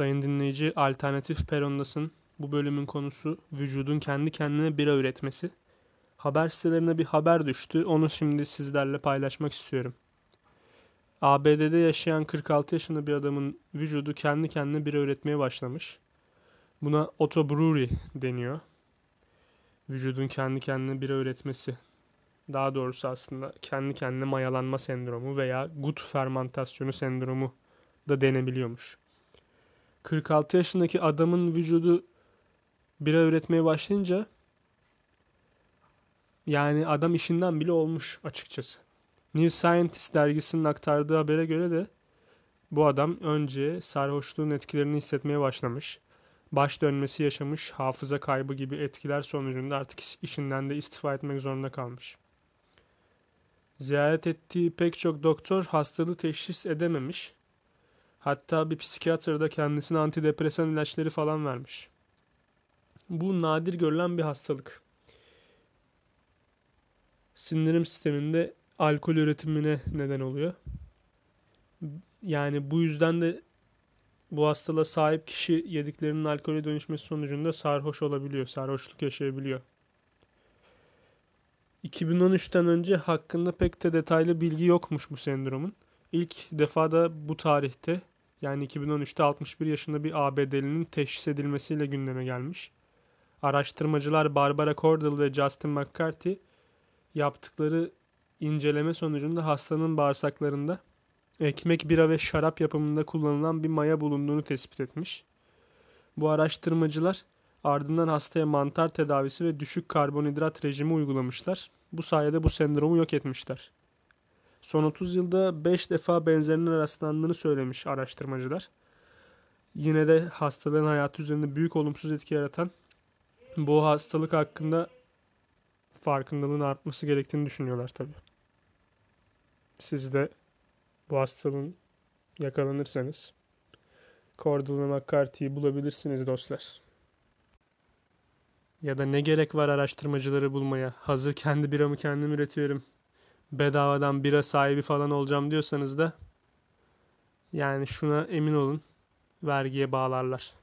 Sayın dinleyici, Alternatif Perondas'ın bu bölümün konusu vücudun kendi kendine bira üretmesi. Haber sitelerine bir haber düştü. Onu şimdi sizlerle paylaşmak istiyorum. ABD'de yaşayan 46 yaşında bir adamın vücudu kendi kendine bira üretmeye başlamış. Buna autobrewery deniyor. Vücudun kendi kendine bira üretmesi. Daha doğrusu aslında kendi kendine mayalanma sendromu veya gut fermentasyonu sendromu da denebiliyormuş. 46 yaşındaki adamın vücudu bira üretmeye başlayınca yani adam işinden bile olmuş açıkçası. New Scientist dergisinin aktardığı habere göre de bu adam önce sarhoşluğun etkilerini hissetmeye başlamış. Baş dönmesi yaşamış, hafıza kaybı gibi etkiler sonucunda artık işinden de istifa etmek zorunda kalmış. Ziyaret ettiği pek çok doktor hastalığı teşhis edememiş. Hatta bir psikiyatr da kendisine antidepresan ilaçları falan vermiş. Bu nadir görülen bir hastalık. Sindirim sisteminde alkol üretimine neden oluyor. Yani bu yüzden de bu hastalığa sahip kişi yediklerinin alkole dönüşmesi sonucunda sarhoş olabiliyor, sarhoşluk yaşayabiliyor. 2013'ten önce hakkında pek de detaylı bilgi yokmuş bu sendromun. İlk defa da bu tarihte yani 2013'te 61 yaşında bir ABD'linin teşhis edilmesiyle gündeme gelmiş. Araştırmacılar Barbara Cordell ve Justin McCarthy yaptıkları inceleme sonucunda hastanın bağırsaklarında ekmek, bira ve şarap yapımında kullanılan bir maya bulunduğunu tespit etmiş. Bu araştırmacılar ardından hastaya mantar tedavisi ve düşük karbonhidrat rejimi uygulamışlar. Bu sayede bu sendromu yok etmişler. Son 30 yılda 5 defa benzerine rastlandığını söylemiş araştırmacılar. Yine de hastalığın hayatı üzerinde büyük olumsuz etki yaratan bu hastalık hakkında farkındalığın artması gerektiğini düşünüyorlar tabi. Siz de bu hastalığın yakalanırsanız Cordell ve McCarthy'yi bulabilirsiniz dostlar. Ya da ne gerek var araştırmacıları bulmaya? Hazır kendi biramı kendim üretiyorum. Bedavadan bira sahibi falan olacağım diyorsanız da yani şuna emin olun vergiye bağlarlar.